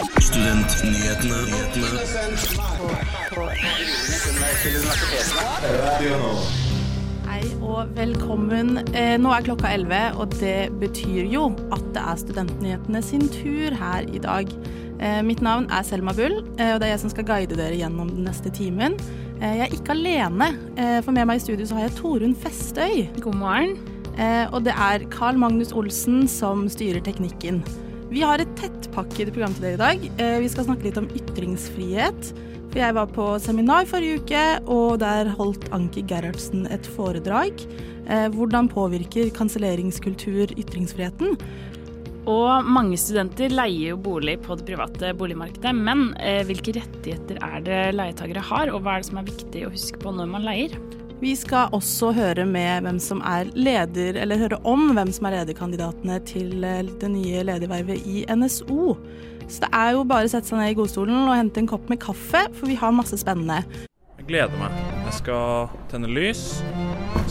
Studentnyhetene. Hei og velkommen. Eh, nå er klokka 11, og det betyr jo at det er Studentnyhetene sin tur her i dag. Eh, mitt navn er Selma Bull, eh, og det er jeg som skal guide dere gjennom den neste timen. Eh, jeg er ikke alene, eh, for med meg i studio så har jeg Torunn Festøy. God morgen. Eh, og det er Carl Magnus Olsen som styrer teknikken. Vi har et tettpakket program til dere i dag. Eh, vi skal snakke litt om ytringsfrihet. Jeg var på seminar forrige uke, og der holdt Anki Gerhardsen et foredrag. Eh, hvordan påvirker kanselleringskultur ytringsfriheten? Og mange studenter leier jo bolig på det private boligmarkedet. Men eh, hvilke rettigheter er det leietagere har, og hva er det som er viktig å huske på når man leier? Vi skal også høre med hvem som er leder, eller høre om hvem som er lederkandidatene til eh, det nye ledervervet i NSO. Så det er jo bare å sette seg ned i godstolen og hente en kopp med kaffe, for vi har masse spennende. Jeg gleder meg. Jeg skal tenne lys,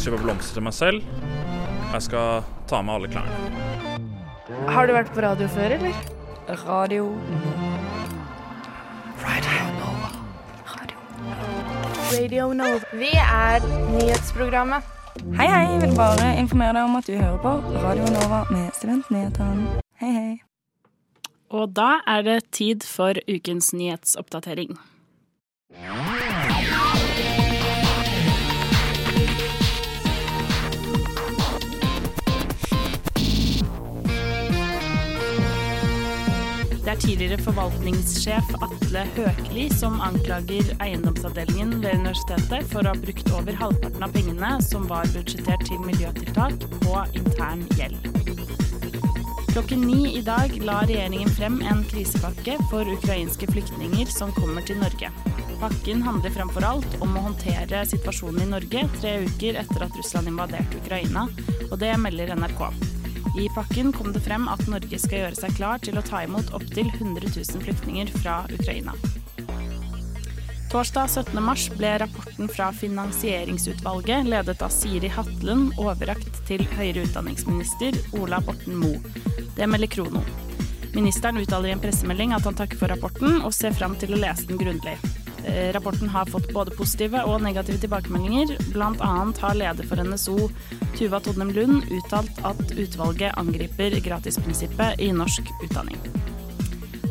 kjøpe blomster til meg selv. og Jeg skal ta med alle klærne. Har du vært på radio før, eller? Radio Radio Nova. Vi er nyhetsprogrammet. Hei, hei. Jeg vil bare informere deg om at du hører på Radio Nova med Studentnyhetene. Hei, hei. Og da er det tid for ukens nyhetsoppdatering. Det er tidligere forvaltningssjef Atle Høkli som anklager eiendomsavdelingen ved universitetet for å ha brukt over halvparten av pengene som var budsjettert til miljøtiltak, på intern gjeld. Klokken ni i dag la regjeringen frem en krisepakke for ukrainske flyktninger som kommer til Norge. Pakken handler fremfor alt om å håndtere situasjonen i Norge tre uker etter at Russland invaderte Ukraina, og det melder NRK. I pakken kom det frem at Norge skal gjøre seg klar til å ta imot opptil 100 000 flyktninger fra Ukraina. Torsdag 17. mars ble rapporten fra Finansieringsutvalget, ledet av Siri Hatlen, overrakt til høyere utdanningsminister Ola Borten Moe. Det melder Krono. Ministeren uttaler i en pressemelding at han takker for rapporten, og ser fram til å lese den grundig. Eh, Rapporten har fått både positive og negative tilbakemeldinger. Blant annet har leder for NSO, Tuva Todnem Lund, uttalt at utvalget angriper gratisprinsippet i norsk utdanning.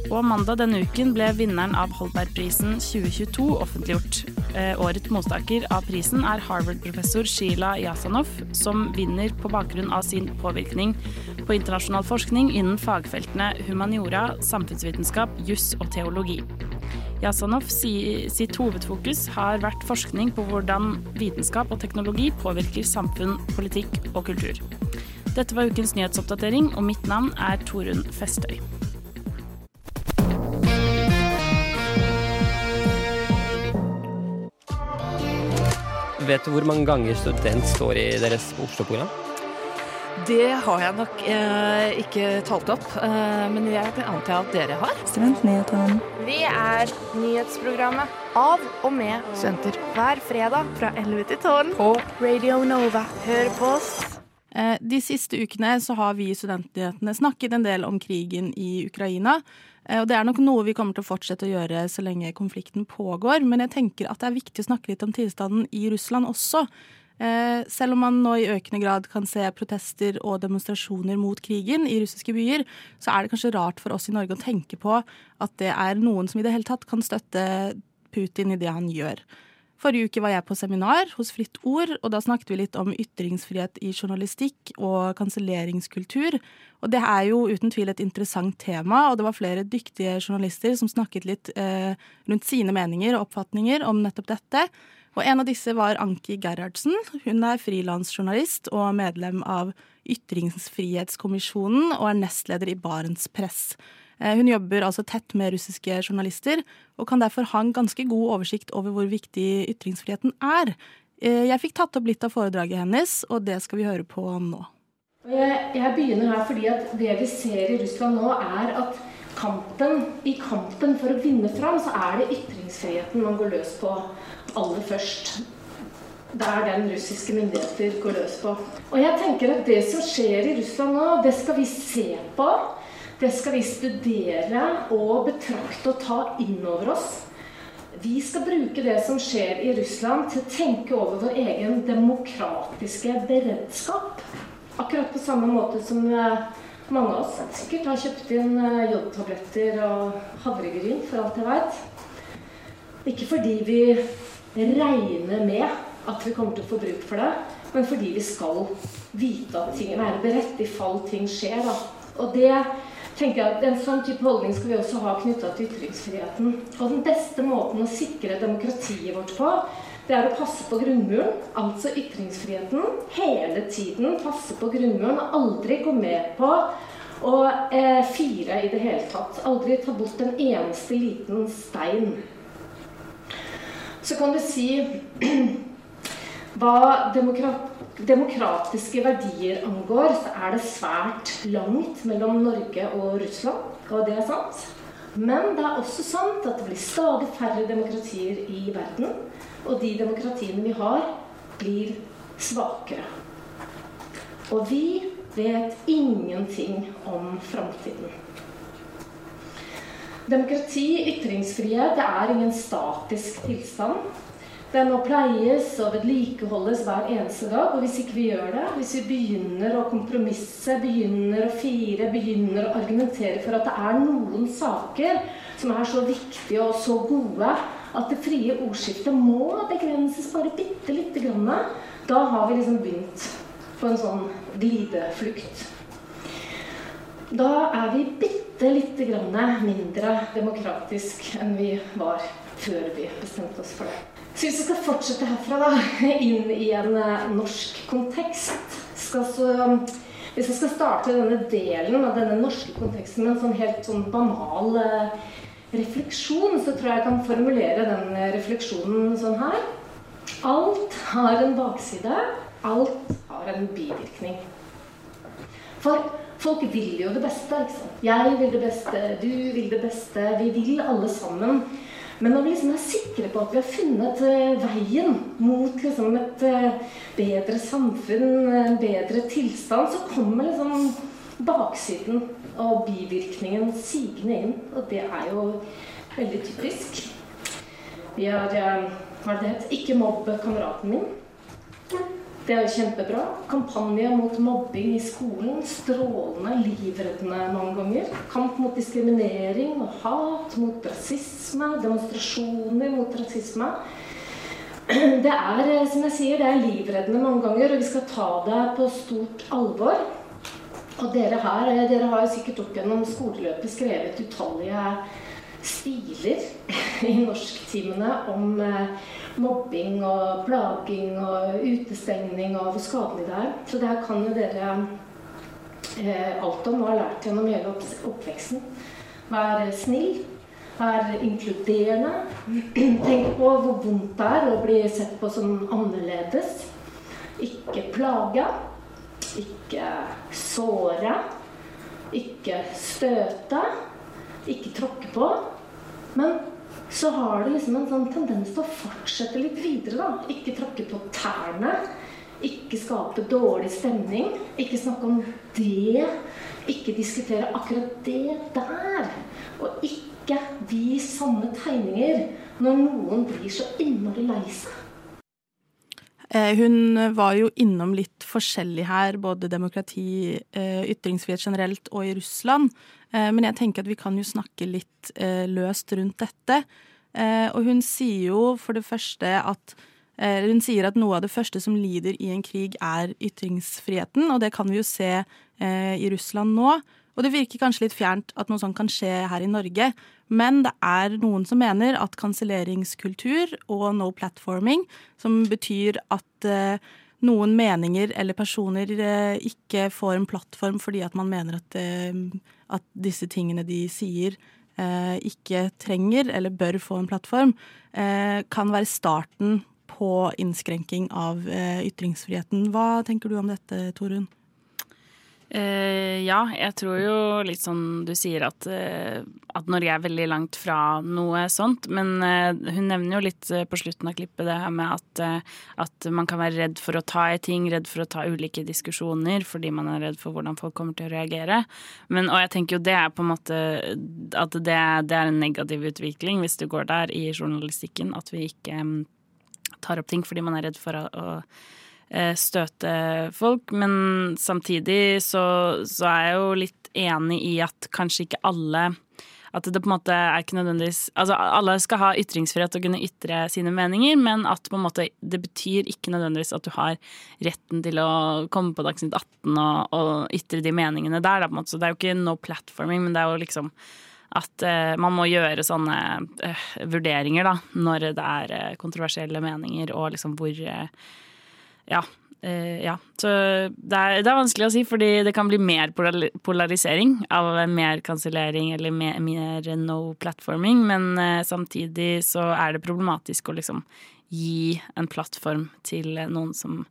Og mandag denne uken ble vinneren av Holbergprisen 2022 offentliggjort. Eh, Årets mottaker av prisen er Harvard-professor Sheila Yasanov, som vinner på bakgrunn av sin påvirkning på internasjonal forskning innen fagfeltene humaniora, samfunnsvitenskap, juss og teologi. Yasanov si, sitt hovedfokus har vært forskning på hvordan vitenskap og teknologi påvirker samfunn, politikk og kultur. Dette var ukens nyhetsoppdatering, og mitt navn er Torunn Festøy. Vet du hvor mange ganger student står i deres Oslo-program? Det har jeg nok eh, ikke talt opp, eh, men jeg antar at dere har. Studentnyhetene. Vi er nyhetsprogrammet av og med studenter hver fredag fra 11 til 12 på Radio Nova. Hør på oss. Eh, De siste ukene så har vi i Studentnyhetene snakket en del om krigen i Ukraina. Eh, Og det er nok noe vi kommer til å fortsette å gjøre så lenge konflikten pågår. Men jeg tenker at det er viktig å snakke litt om tilstanden i Russland også. Eh, Selv om man nå i økende grad kan se protester og demonstrasjoner mot krigen i russiske byer, så er det kanskje rart for oss i Norge å tenke på at det er noen som i det hele tatt kan støtte Putin i det han gjør. Forrige uke var jeg på seminar hos Fritt Ord, og da snakket vi litt om ytringsfrihet i journalistikk og kanselleringskultur. Og det er jo uten tvil et interessant tema, og det var flere dyktige journalister som snakket litt eh, rundt sine meninger og oppfatninger om nettopp dette. Og en av disse var Anki Gerhardsen. Hun er frilansjournalist og medlem av Ytringsfrihetskommisjonen og er nestleder i Barents Press. Eh, Hun jobber altså tett med russiske journalister, og kan derfor ha en ganske god oversikt over hvor viktig ytringsfriheten er. Eh, Jeg fikk tatt opp litt av foredraget hennes, og det skal vi høre på nå. Jeg, jeg begynner her fordi at det vi ser i Russland nå, er at kampen, i kampen for å vinne fram, så er det ytringsfriheten man går løs på aller først. Det er den russiske myndigheter går løs på. Og jeg tenker at det som skjer i Russland nå, det skal vi se på. Det skal vi studere og betrakte og ta inn over oss. Vi skal bruke det som skjer i Russland, til å tenke over vår egen demokratiske beredskap. Akkurat på samme måte som eh, mange av oss sikkert har kjøpt inn eh, jodtabletter og havregryn, for alt jeg veit. Ikke fordi vi regner med at vi kommer til å få bruk for det, men fordi vi skal vite at ting være beredt i fall ting skjer. Da. Og det tenker jeg at En sånn type holdning skal vi også ha knytta til ytringsfriheten. Og den beste måten å sikre demokratiet vårt på, det er å passe på grunnmuren, altså ytringsfriheten. Hele tiden passe på grunnmuren og aldri gå med på å eh, fire i det hele tatt. Aldri ta bort en eneste liten stein. Så kan du si hva demokratiske verdier angår, så er det svært langt mellom Norge og Russland. Og det er sant. Men det er også sant at det blir stadig færre demokratier i verden. Og de demokratiene vi har, blir svakere. Og vi vet ingenting om framtiden. Demokrati, ytringsfrihet, det er ingen statisk tilstand. Den må pleies og vedlikeholdes hver eneste dag. Og hvis ikke vi gjør det, hvis vi begynner å kompromisse, begynner å fire, begynner å argumentere for at det er noen saker som er så viktige og så gode at det frie ordskiftet må begrenses bare bitte lite grann, da har vi liksom begynt på en sånn glideflukt. Da er vi bitte lite grann mindre demokratisk enn vi var før vi bestemte oss for det. Så hvis vi skal fortsette herfra, da, inn i en uh, norsk kontekst skal så, Hvis vi skal starte denne delen av denne norske konteksten med en sånn helt sånn banal uh, refleksjon, så tror jeg jeg kan formulere den uh, refleksjonen sånn her. Alt har en bakside. Alt har en bivirkning. For folk vil jo det beste. ikke sant? Jeg vil det beste, du vil det beste. Vi vil alle sammen men når vi liksom er sikre på at vi har funnet uh, veien mot liksom, et uh, bedre samfunn, en bedre tilstand, så kommer liksom baksiden og bivirkningen sigende inn. Og det er jo veldig typisk. Vi har uh, Hva det het? Ikke mobbe kameraten min. Det er jo kjempebra. Kampanje mot mobbing i skolen. Strålende, livreddende mange ganger. Kamp mot diskriminering og hat, mot rasisme. Demonstrasjoner mot rasisme. Det er, eh, som jeg sier, det er livreddende mange ganger, og vi skal ta det på stort alvor. Og dere her, eh, dere har jo sikkert opp gjennom skoleløpet skrevet utallige stiler i norsktimene om eh, mobbing og plaging og utestengning og hvor skadelig det er. Så det her kan jo dere eh, alt om og har lært gjennom hele oppveksten. Vær snill. Vær inkluderende. Tenk på hvor vondt det er å bli sett på som annerledes. Ikke plage. Ikke såre. Ikke støte. Ikke tråkke på. Men så har det liksom en sånn tendens til å fortsette litt videre. da. Ikke tråkke på tærne. Ikke skape dårlig stemning. Ikke snakke om det. Ikke diskutere akkurat det der. Og ikke vis sånne tegninger når noen blir så innmari lei seg. Eh, hun var jo innom litt forskjellig her, både demokrati, eh, ytringsfrihet generelt og i Russland. Eh, men jeg tenker at vi kan jo snakke litt løst rundt dette. Og hun sier jo for det første at hun sier at noe av det første som lider i en krig, er ytringsfriheten, og det kan vi jo se i Russland nå. Og det virker kanskje litt fjernt at noe sånt kan skje her i Norge, men det er noen som mener at kanselleringskultur og no platforming, som betyr at eh, noen meninger eller personer eh, ikke får en plattform fordi at man mener at, eh, at disse tingene de sier, ikke trenger eller bør få en plattform, kan være starten på innskrenking av ytringsfriheten. Hva tenker du om dette, Torunn? Uh, ja, jeg tror jo litt sånn du sier at, uh, at Norge er veldig langt fra noe sånt. Men uh, hun nevner jo litt på slutten av klippet det her med at, at, man kan være redd for å ta i ting, redd for å ta ulike diskusjoner fordi man er redd for hvordan folk kommer til å reagere. Men, og jeg tenker jo det er på en måte at det, det er en negativ utvikling hvis du går der i journalistikken, at vi ikke um, tar opp ting fordi man er redd for å, å støte folk. Men samtidig så, så, er jeg jo litt enig i at kanskje ikke alle at det på en måte er ikke nødvendigvis Altså alle skal ha ytringsfrihet og kunne ytre sine meninger, men at på en måte det betyr ikke nødvendigvis at du har retten til å komme på Dagsnytt 18 og, og ytre de meningene der. Da, på en måte. Så det er jo ikke no platforming, men det er jo liksom at uh, man må gjøre sånne uh, vurderinger da, når det er uh, kontroversielle meninger, og liksom hvor ja. Uh, ja. Så det er, det er, vanskelig å si, fordi det kan bli mer polarisering av mer kansellering eller mer, mer, no platforming, men uh, samtidig så er det problematisk å liksom gi en plattform til noen som,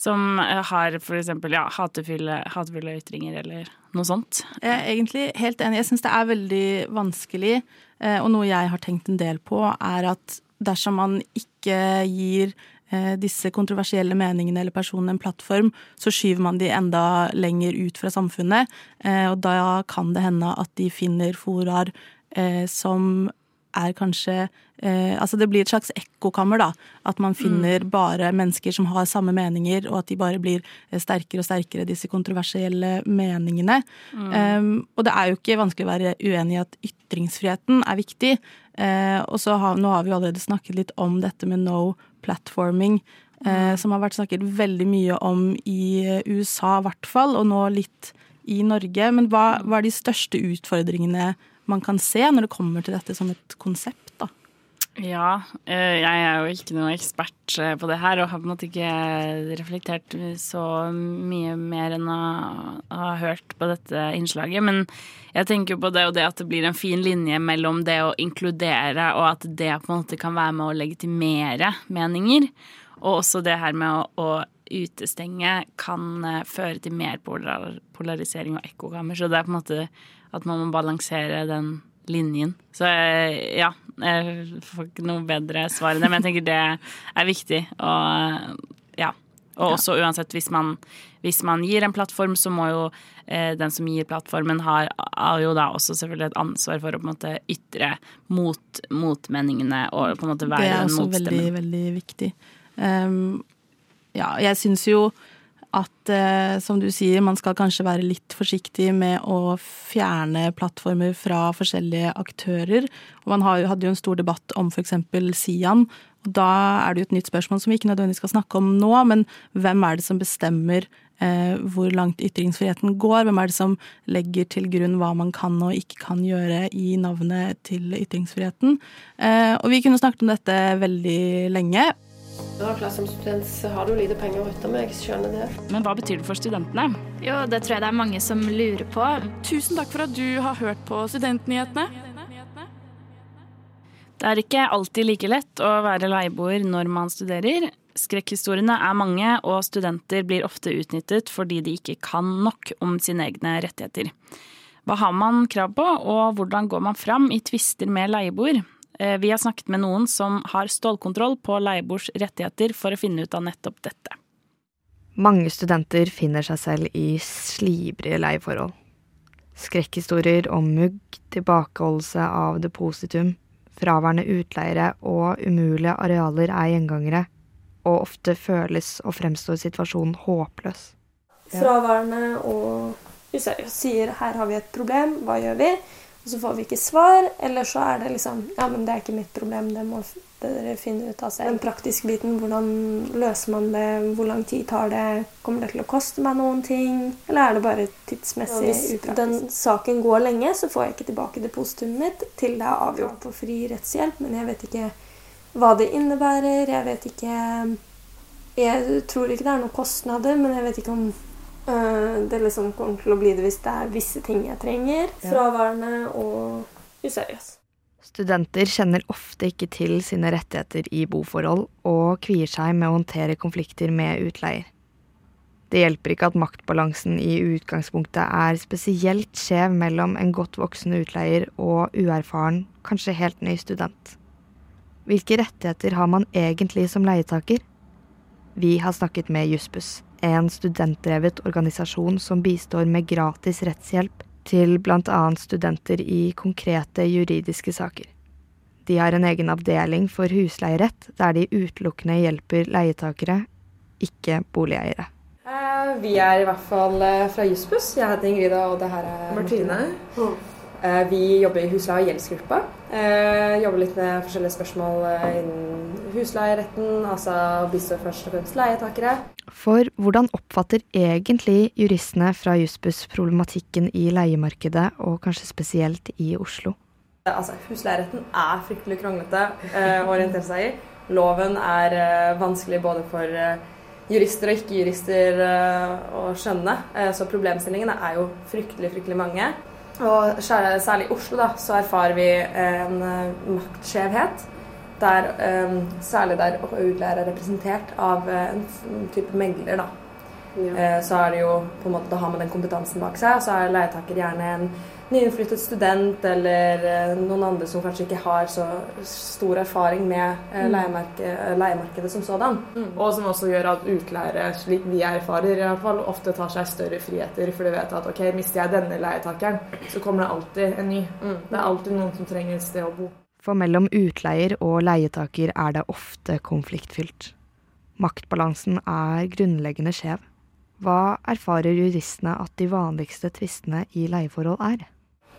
som har f.eks. Ja, hatefulle, hatefulle ytringer eller noe sånt. Jeg er egentlig helt enig. Jeg syns det er veldig vanskelig, og noe jeg har tenkt en del på, er at dersom man ikke gir Eh, disse kontroversielle meningene eller personene en plattform, så skyver man de enda lenger ut fra samfunnet. Eh, og da kan det hende at de finner foraer eh, som er kanskje Altså det blir et slags ekkokammer, da. At man finner mm. bare mennesker som har samme meninger, og at de bare blir sterkere og sterkere, disse kontroversielle meningene. Mm. Um, og det er jo ikke vanskelig å være uenig i at ytringsfriheten er viktig. Uh, og så har, nå har vi allerede snakket litt om dette med no platforming, eh, som har vært snakket veldig mye om i eh, USA, i hvert fall, og nå litt i Norge. Men hva, hva, er de største utfordringene man kan se når det kommer til dette som et konsept? Ja, eh, jeg er jo ikke noen ekspert eh, på det her, og har på en måte ikke reflektert så mye mer enn å ha hørt på dette innslaget. Men jeg tenker på det og det at det blir en fin linje mellom det å inkludere og at det på en måte kan være med å legitimere meninger, og også det her med å, å utestenge kan eh, føre til mer polarisering og ekkokammer. Så det er på en måte at man må balansere den linjen. Så ja, jeg får ikke noe bedre svar enn det, men jeg tenker det er viktig. Og ja. Og også uansett, hvis man, hvis man gir en plattform, så må jo eh, den som gir plattformen, har, har, jo da også selvfølgelig et ansvar for å på en måte ytre mot motmeningene og på en måte være en motstemme. Det er også veldig, veldig viktig. Um, ja, jeg syns jo at eh, som du sier, man skal kanskje være litt forsiktig med å fjerne plattformer fra forskjellige aktører. Og man hadde jo en stor debatt om f.eks. Sian. og Da er det jo et nytt spørsmål som vi ikke nødvendigvis skal snakke om nå, men hvem er det som bestemmer eh, hvor langt ytringsfriheten går? Hvem er det som legger til grunn hva man kan og ikke kan gjøre i navnet til ytringsfriheten? Eh, og vi kunne snakket om dette veldig lenge. Ja, klart Som student så har du lite penger å rutte med, jeg skjønner det. Men hva betyr det for studentene? Jo, Det tror jeg det er mange som lurer på. Tusen takk for at du har hørt på Studentnyhetene. Det er ikke alltid like lett å være leieboer når man studerer. Skrekkhistoriene er mange, og studenter blir ofte utnyttet fordi de ikke kan nok om sine egne rettigheter. Hva har man krav på, og hvordan går man fram i tvister med leieboer? Eh, vi har snakket med noen som har stålkontroll på leieboers rettigheter for å finne ut av nettopp dette. Mange studenter finner seg selv i slibrige leieforhold. Skrekkhistorier om mugg, tilbakeholdelse av depositum, fraværende utleiere og umulige arealer er gjengangere, og ofte føles og fremstår situasjonen håpløs. Fraværende og useriøs. Sier 'her har vi et problem, hva gjør vi?' Og så får vi ikke svar. Eller så er det liksom Ja, men det er ikke mitt problem, det må dere finne ut av selv. Den praktiske biten, hvordan løser man det, hvor lang tid tar det, kommer det til å koste meg noen ting, eller er det bare tidsmessig ja, Hvis upraktisk? den saken går lenge, så får jeg ikke tilbake depositumet mitt til det er avgjort på fri rettshjelp, men jeg vet ikke hva det innebærer, jeg vet ikke Jeg tror ikke det er noen kostnader, men jeg vet ikke om det liksom kommer til å bli det hvis det er visse ting jeg trenger. Fraværende og useriøs. Studenter kjenner ofte ikke til sine rettigheter i boforhold og kvier seg med å håndtere konflikter med utleier. Det hjelper ikke at maktbalansen i utgangspunktet er spesielt skjev mellom en godt voksen utleier og uerfaren, kanskje helt ny student. Hvilke rettigheter har man egentlig som leietaker? Vi har snakket med Jussbuss, en studentdrevet organisasjon som bistår med gratis rettshjelp til bl.a. studenter i konkrete juridiske saker. De har en egen avdeling for husleierett, der de utelukkende hjelper leietakere, ikke boligeiere. Eh, vi er i hvert fall eh, fra Jussbuss. Jeg heter Ingrid, og det her er Martine. Eh, vi jobber i husleie- og gjeldsgruppa. Jobber litt med forskjellige spørsmål innen husleieretten, altså bistår først og fremst leietakere. For hvordan oppfatter egentlig juristene fra Jussbuss problematikken i leiemarkedet, og kanskje spesielt i Oslo? Altså, Husleieretten er fryktelig kronglete å orientere seg i. Loven er vanskelig både for jurister og ikke-jurister å skjønne. Så problemstillingene er jo fryktelig, fryktelig mange. Og særlig i Oslo da, så erfarer vi en maktskjevhet. Der, særlig der utleier er representert av en type megler. da. Ja. Så er det jo på en måte, Da har man den kompetansen bak seg, og så er leietaker gjerne en nyinnflyttet student eller noen andre som kanskje ikke har så stor erfaring med leiemarkedet, leiemarkedet som sådan. Mm. Og som også gjør at utleiere, slik vi erfarer, i hvert fall, ofte tar seg større friheter. For de vet at ok, mister jeg denne leietakeren, så kommer det alltid en ny. Mm. Det er alltid noen som trenger et sted å bo. For mellom utleier og leietaker er det ofte konfliktfylt. Maktbalansen er grunnleggende skjev. Hva erfarer juristene at de vanligste tvistene i leieforhold er?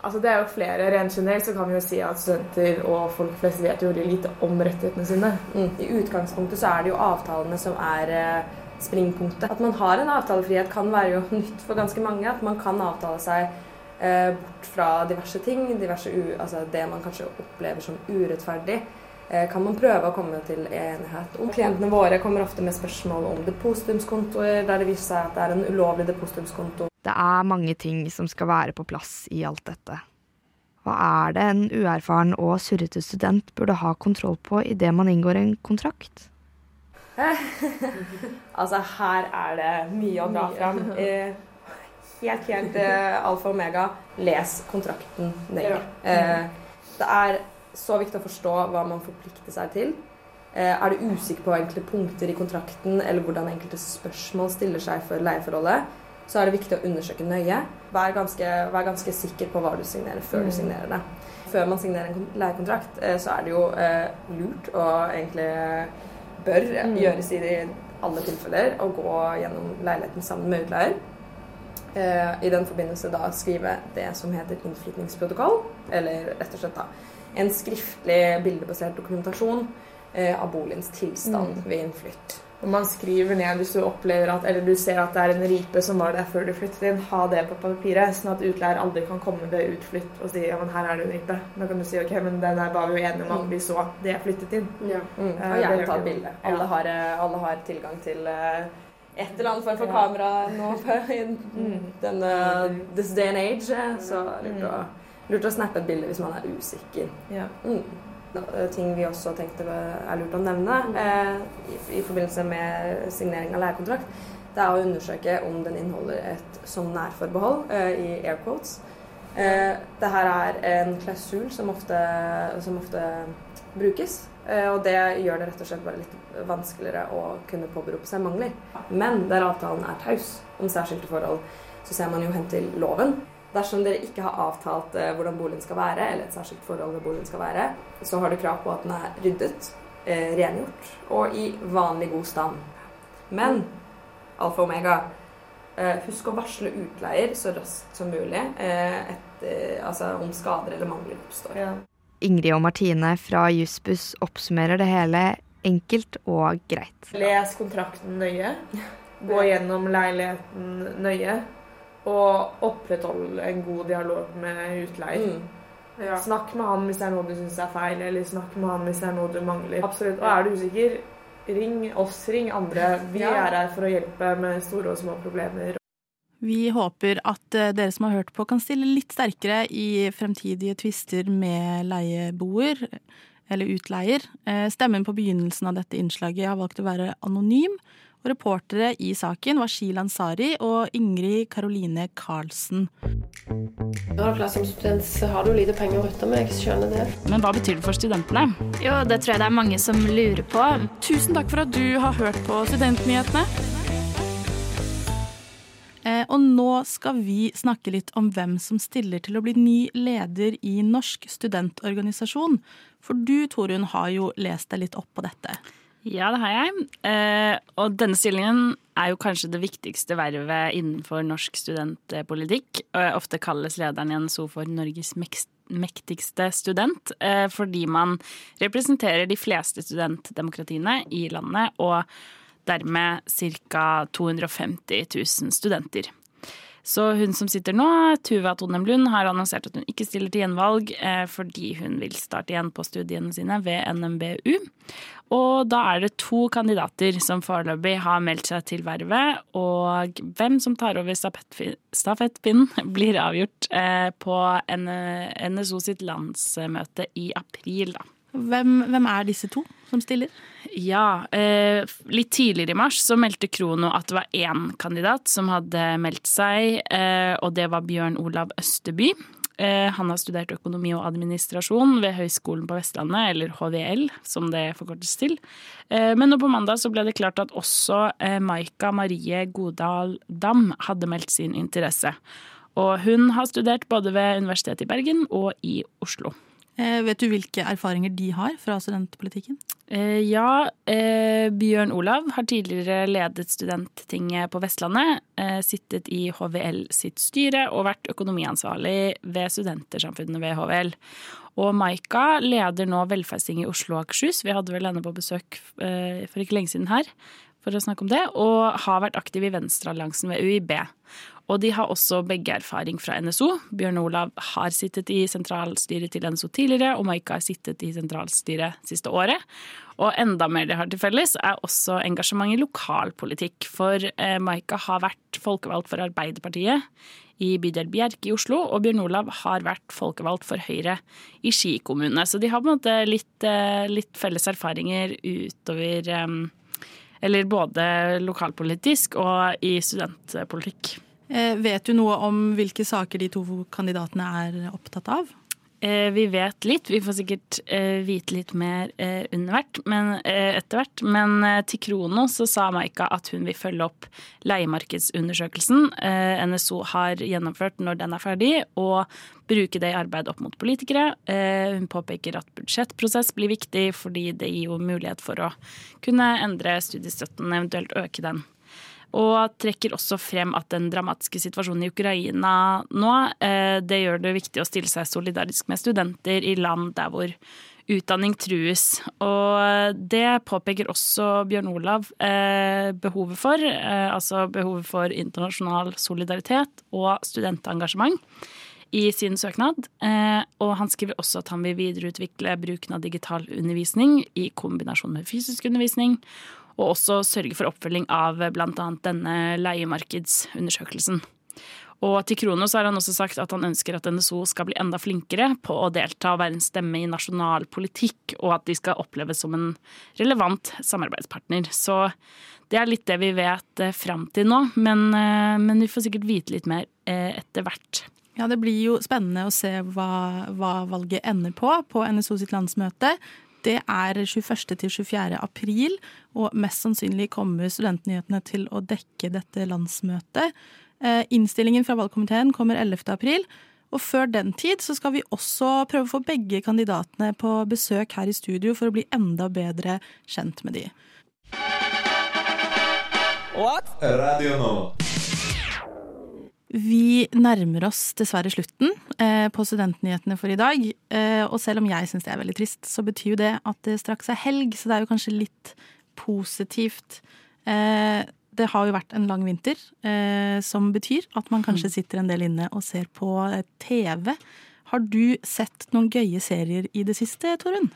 Altså Det er jo flere. Rent generelt så kan vi jo si at studenter og folk flest vet jo veldig lite om rettighetene sine. Mm. I utgangspunktet så er det jo avtalene som er eh, springpunktet. At man har en avtalefrihet kan være jo nytt for ganske mange. At man kan avtale seg eh, bort fra diverse ting. Diverse altså det man kanskje opplever som urettferdig kan man prøve å komme til enighet om. Klientene våre kommer ofte med spørsmål om depositumskontoer, der det viser seg at det er en ulovlig depositumskonto. Det er mange ting som skal være på plass i alt dette. Hva er det en uerfaren og surrete student burde ha kontroll på idet man inngår en kontrakt? altså, her er det mye å dra fram. helt, helt uh, alfa og omega. Les kontrakten nøye. Det er så viktig å forstå hva man forplikter seg til. Eh, er du usikker på enkelte punkter i kontrakten eller hvordan enkelte spørsmål stiller seg for leieforholdet, så er det viktig å undersøke nøye. Vær ganske, vær ganske sikker på hva du signerer før du signerer det. Før man signerer en leiekontrakt, eh, så er det jo eh, lurt og egentlig bør gjøres i alle tilfeller å gå gjennom leiligheten sammen med utleier. I den forbindelse da skrive det som heter innflytningsprotokoll, eller rett og slett da en skriftlig bildebasert dokumentasjon eh, av boligens tilstand mm. ved innflytt. Og man skriver ned hvis du opplever at, eller du ser at det er en ripe som var der før du flyttet inn. Ha det på papiret, sånn at utleier aldri kan komme ved utflytt og si ja, men her er det en ripe. Da kan du si ok, men den her var vi jo enige om at vi så det flyttet inn. Ja. Mm. Og gjerne ta et bilde. Alle, har, eh, alle har tilgang til et eller annet form for kamera nå i mm. denne this day and age. Så lurt å lurt å snappe et bilde hvis man er usikker. Ja. Mm. Ting vi også tenkte er lurt å nevne eh, i, i, forbindelse med signering av leiekontrakt, det er å undersøke om den inneholder et som nærforbehold eh, i air quotes. Eh, det her er en klausul som ofte, som ofte brukes. Eh, og det gjør det rett og slett bare litt vanskeligere å kunne påberope seg mangler. Men der avtalen er taus om særskilte forhold, så ser man jo hen til loven. Dersom dere ikke har avtalt eh, hvordan boligen skal være, eller et særskilt forhold ved boligen skal være, så har du krav på at den er ryddet, eh, rengjort og i vanlig god stand. Men alfa og omega, husk å varsle utleier så raskt som mulig etter, altså om skader eller mangler oppstår. Ja. Ingrid og Martine fra Jussbuss oppsummerer det hele enkelt og greit. Les kontrakten nøye. Gå gjennom leiligheten nøye. Og opprettholde en god dialog med utleier. Mm. Ja. Snakk med han hvis det er noe du syns er feil, eller snakk med han hvis det er noe du mangler. Absolutt. Og er du usikker, ring oss, ring andre. Vi ja. er her for å hjelpe med store og små problemer. Vi håper at eh, dere som har hørt på, kan stille litt sterkere i fremtidige tvister med leieboer eller utleier. Eh, stemmen på begynnelsen av dette innslaget har valgt å være anonym, Og reportere i saken var Shilan Sari og Ingrid Karoline Karlsen. Som student, så har du lite penger å rutte med. Jeg skjønner det. Men hva betyr det for studentene? Jo, det tror jeg det er mange som lurer på. Tusen takk for at du har hørt på Studentnyhetene. Eh, og nå skal vi snakke litt om hvem som stiller til å bli ny leder i Norsk studentorganisasjon. For du, Torunn, har jo lest deg litt opp på dette. Ja, det har jeg. Eh, og denne stillingen er jo kanskje det viktigste vervet innenfor norsk studentpolitikk. Ofte kalles lederen i NSO for Norges mektigste student, eh, fordi man representerer de fleste studentdemokratiene i landet. og dermed ca. 250 000 studenter. Så hun som sitter nå, Tuva Tonem Lund, har annonsert at hun ikke stiller til gjenvalg eh, fordi hun vil starte igjen på studiene sine ved NMBU. Og da er det to kandidater som foreløpig har meldt seg til vervet. Og hvem som tar over stafettpinnen, blir avgjort eh, på NSO sitt landsmøte i april, da. Hvem, hvem, er disse to som stiller? Ja, eh, Litt tidligere i mars så meldte Krono at det var én kandidat som hadde meldt seg, eh, og det var Bjørn Olav Østeby. Eh, han har studert økonomi og administrasjon ved Høgskolen på Vestlandet, eller HVL som det forkortes til. Eh, men nå på mandag så ble det klart at også eh, Maika Marie Godal Dam hadde meldt sin interesse. Og hun har studert både ved Universitetet i Bergen og i Oslo. Eh, vet du hvilke erfaringer de har fra studentpolitikken? Eh, ja, eh, Bjørn Olav har tidligere ledet Studenttinget på Vestlandet, sittet i HVL sitt styre og vært økonomiansvarlig ved Studentersamfunnet ved HVL. Og Maika leder nå Velferdstinget i Oslo og Akershus. Vi hadde vel henne på besøk for ikke lenge siden her for å snakke om det, og har vært aktiv i Venstrealliansen ved UiB. Og de har også begge erfaring fra NSO. Bjørn Olav har sittet i sentralstyret til NSO tidligere, og Maika har sittet i sentralstyret siste året. Og enda mer de har til felles, er også engasjement i lokalpolitikk. For eh, Maika har vært folkevalgt for Arbeiderpartiet i bydel Bjerke i Oslo, og Bjørn Olav har vært folkevalgt for Høyre i Ski kommune. Så de har på en måte litt, eh, litt felles erfaringer utover eh, Eller både lokalpolitisk og i studentpolitikk. Eh, vet du noe om hvilke saker de to kandidatene er opptatt av? Eh, vi vet litt. Vi får sikkert eh, vite litt mer under hvert, men, etter hvert. Men til Krono så sa Maika at hun vil følge opp leiemarkedsundersøkelsen NSO har gjennomført når den er ferdig, og bruke det i arbeid opp mot politikere. Hun påpeker at budsjettprosess blir viktig fordi det gir jo mulighet for å kunne endre studiestøtten, eventuelt øke den. Og trekker også frem at den dramatiske situasjonen i Ukraina nå, eh, det gjør det viktig å stille seg solidarisk med studenter i land der hvor utdanning trues. Og det påpeker også Bjørn Olav eh, behovet for. Eh, altså behovet for internasjonal solidaritet og studentengasjement i sin søknad. Og han skriver også at han vil videreutvikle bruken av digital undervisning i kombinasjon med fysisk undervisning og også sørge for oppfølging av bl.a. denne leiemarkedsundersøkelsen. Og til Kronos har han også sagt at han ønsker at NSO skal bli enda flinkere på å delta og være en stemme i nasjonal politikk, og at de skal oppleves som en relevant samarbeidspartner. Så det er litt det vi vet eh, fram til nå, men, eh, men, vi får sikkert vite litt mer eh, etter hvert. Ja, Det blir jo spennende å se hva, hva valget ender på på NSO sitt landsmøte. Det er 21. til 24. april, og mest sannsynlig kommer studentnyhetene til å dekke dette landsmøtet. Eh, innstillingen fra valgkomiteen kommer 11. april. Og før den tid så skal vi også prøve å få begge kandidatene på besøk her i studio for å bli enda bedre kjent med de. What? Radio nå. Vi nærmer oss dessverre slutten eh, på Studentnyhetene for i dag. Eh, og selv om jeg syns det er veldig trist, så betyr jo det at det straks er helg, så det er jo kanskje litt positivt. Eh, det har jo vært en lang vinter, som betyr at man kanskje mm. sitter en del inne og ser på TV. Har du sett noen gøye serier i det siste, Torunn?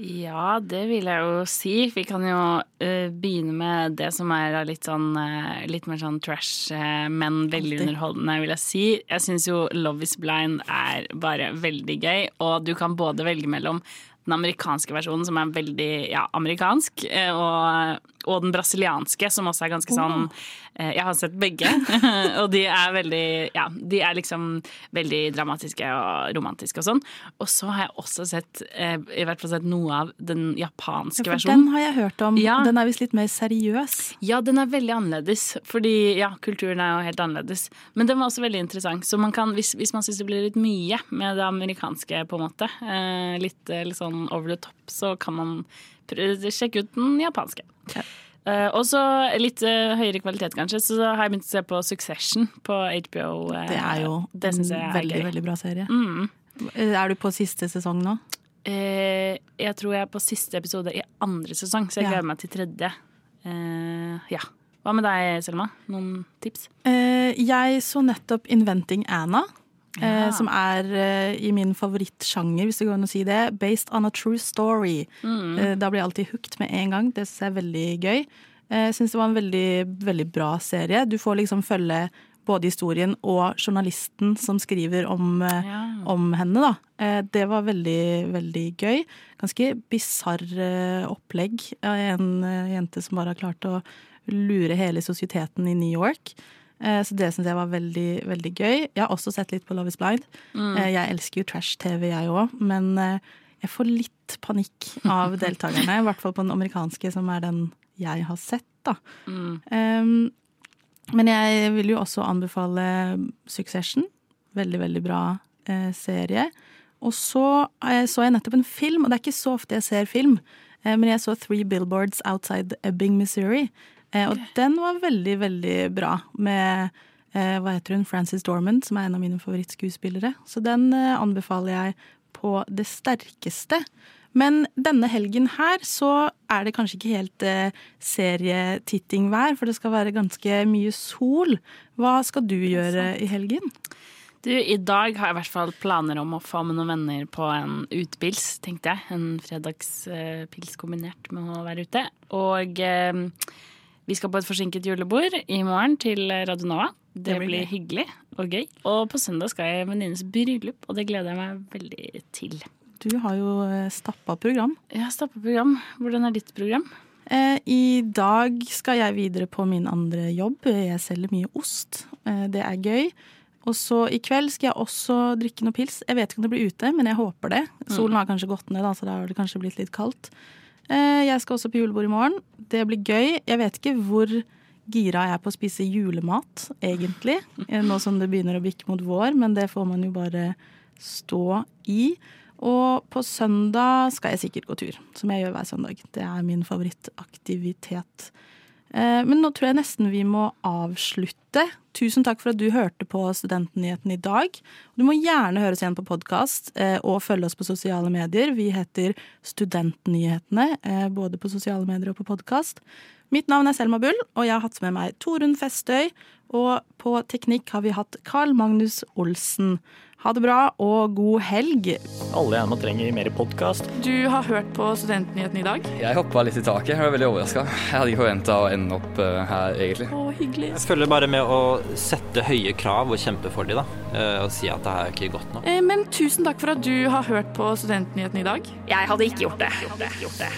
Ja, det vil jeg jo si. Vi kan jo uh, begynne med det som er litt sånn uh, litt mer sånn trash, uh, men veldig underholdende, vil jeg si. Jeg syns jo Love is blind er bare veldig gøy, og du kan både velge mellom den amerikanske versjonen, som er veldig ja, amerikansk, og og den brasilianske, som også er ganske sånn eh, Jeg har sett begge, og de er veldig Ja, de er liksom veldig dramatiske og romantiske og sånn. Og så har jeg også sett eh, i hvert fall sett noe av den japanske Ja, versjonen. den har jeg hørt om. Ja. Den er visst litt mer seriøs. Ja, den er veldig annerledes, fordi ja, kulturen er jo helt annerledes. Men den var også veldig interessant, så man kan, hvis, hvis man syns det blir litt mye med det amerikanske, på en måte, eh, litt, eh, litt sånn over the top, så kan man prøve, sjekke ut den japanske. Eh, og så litt uh, høyere kvalitet, kanskje, så har jeg begynt å se på Succession på HBO. Uh, Det er jo det en er veldig, gøy. veldig bra serie. Mm. Er du på siste sesong nå? Jeg tror jeg er på siste episode i andre sesong, så jeg Ja. gleder meg til tredje. Ja. Hva med deg, Selma? Noen tips? Jeg så nettopp 'Inventing Anna'. Eh, Ja. som er eh, i min favorittsjanger, hvis det går an å si det. 'Based on a true story'. Mm. Eh, da blir jeg alltid hooked med en gang. Det syns jeg er veldig gøy. Jeg syns det var en veldig, veldig bra serie. Du får liksom følge både historien og journalisten som skriver om, Ja. om henne, da. Det var veldig, veldig gøy. Ganske bisarr opplegg av en jente som bare har klart å lure hele sosieteten i New York. Eh, Så det syns jeg var veldig, veldig gøy. Jeg har også sett litt på Love is Blind. Mm. Eh, Jeg elsker jo trash-TV, jeg òg, men eh, jeg får litt panikk av deltakerne. I hvert fall på den amerikanske, som er den jeg har sett, da. Mm. Um, men jeg vil jo også anbefale Succession. Veldig, veldig bra eh, serie. Og så eh, så jeg nettopp en film, og det er ikke så ofte jeg ser film, men jeg så Three Billboards Outside Ebbing, Missouri. Eh, og den var veldig, veldig bra, med eh, hva heter hun, Frances Dormand, som er en av mine favorittskuespillere. Så den eh, anbefaler jeg på det sterkeste. Men denne helgen her så er det kanskje ikke helt eh, serietittingvær, for det skal være ganske mye sol. Hva skal du gjøre i helgen? Du, I dag har jeg i hvert fall planer om å få med noen venner på en utepils, tenkte jeg. En fredagspils kombinert med å være ute. Og eh, vi skal på et forsinket julebord i morgen til Radio Nova. Det, Det blir blir hyggelig og gøy. Og på søndag skal jeg i en venninnes bryllup, og det gleder jeg meg veldig til. Du har jo eh, stappa program. Ja, stappa program. Hvordan er ditt program? Eh, I dag skal jeg videre på min andre jobb. Jeg selger mye ost. Eh, det er gøy. Og så i kveld skal jeg også drikke noe pils. Jeg vet ikke om det blir ute, men jeg håper det. Solen har kanskje gått ned, så da har det kanskje blitt litt kaldt. Eh, jeg skal også på julebord i morgen. Det blir gøy. Jeg vet ikke hvor gira jeg er på å spise julemat, egentlig. eh, Nå som det begynner å bikke mot vår, men det får man jo bare stå i. Og på søndag skal jeg sikkert gå tur, som jeg gjør hver søndag. Det er min favorittaktivitet. Eh, Men nå tror jeg nesten vi må avslutte. Tusen takk for at du hørte på Studentnyheten i dag. Du må gjerne høres igjen på podkast og følge oss på sosiale medier. Vi heter Studentnyhetene, eh, både på sosiale medier og på podkast. Mitt navn er Selma Bull, og jeg har hatt med meg Torunn Festøy. Og på teknikk har vi hatt Carl Magnus Olsen. Ha det bra og god helg. Alle gjerne trenger mer podkast. Du har hørt på Studentnyhetene i dag? Jeg hoppa litt i taket. Jeg var veldig overraska. Jeg hadde ikke forventa å ende opp eh, her, egentlig. Å, hyggelig. Jeg følger bare med å sette høye krav og kjempe for dem, da. eh, Og si at det er ikke godt nok. Eh, Men tusen takk for at du har hørt på Studentnyhetene i dag. Jeg hadde ikke gjort det. Gjort det. Gjort det.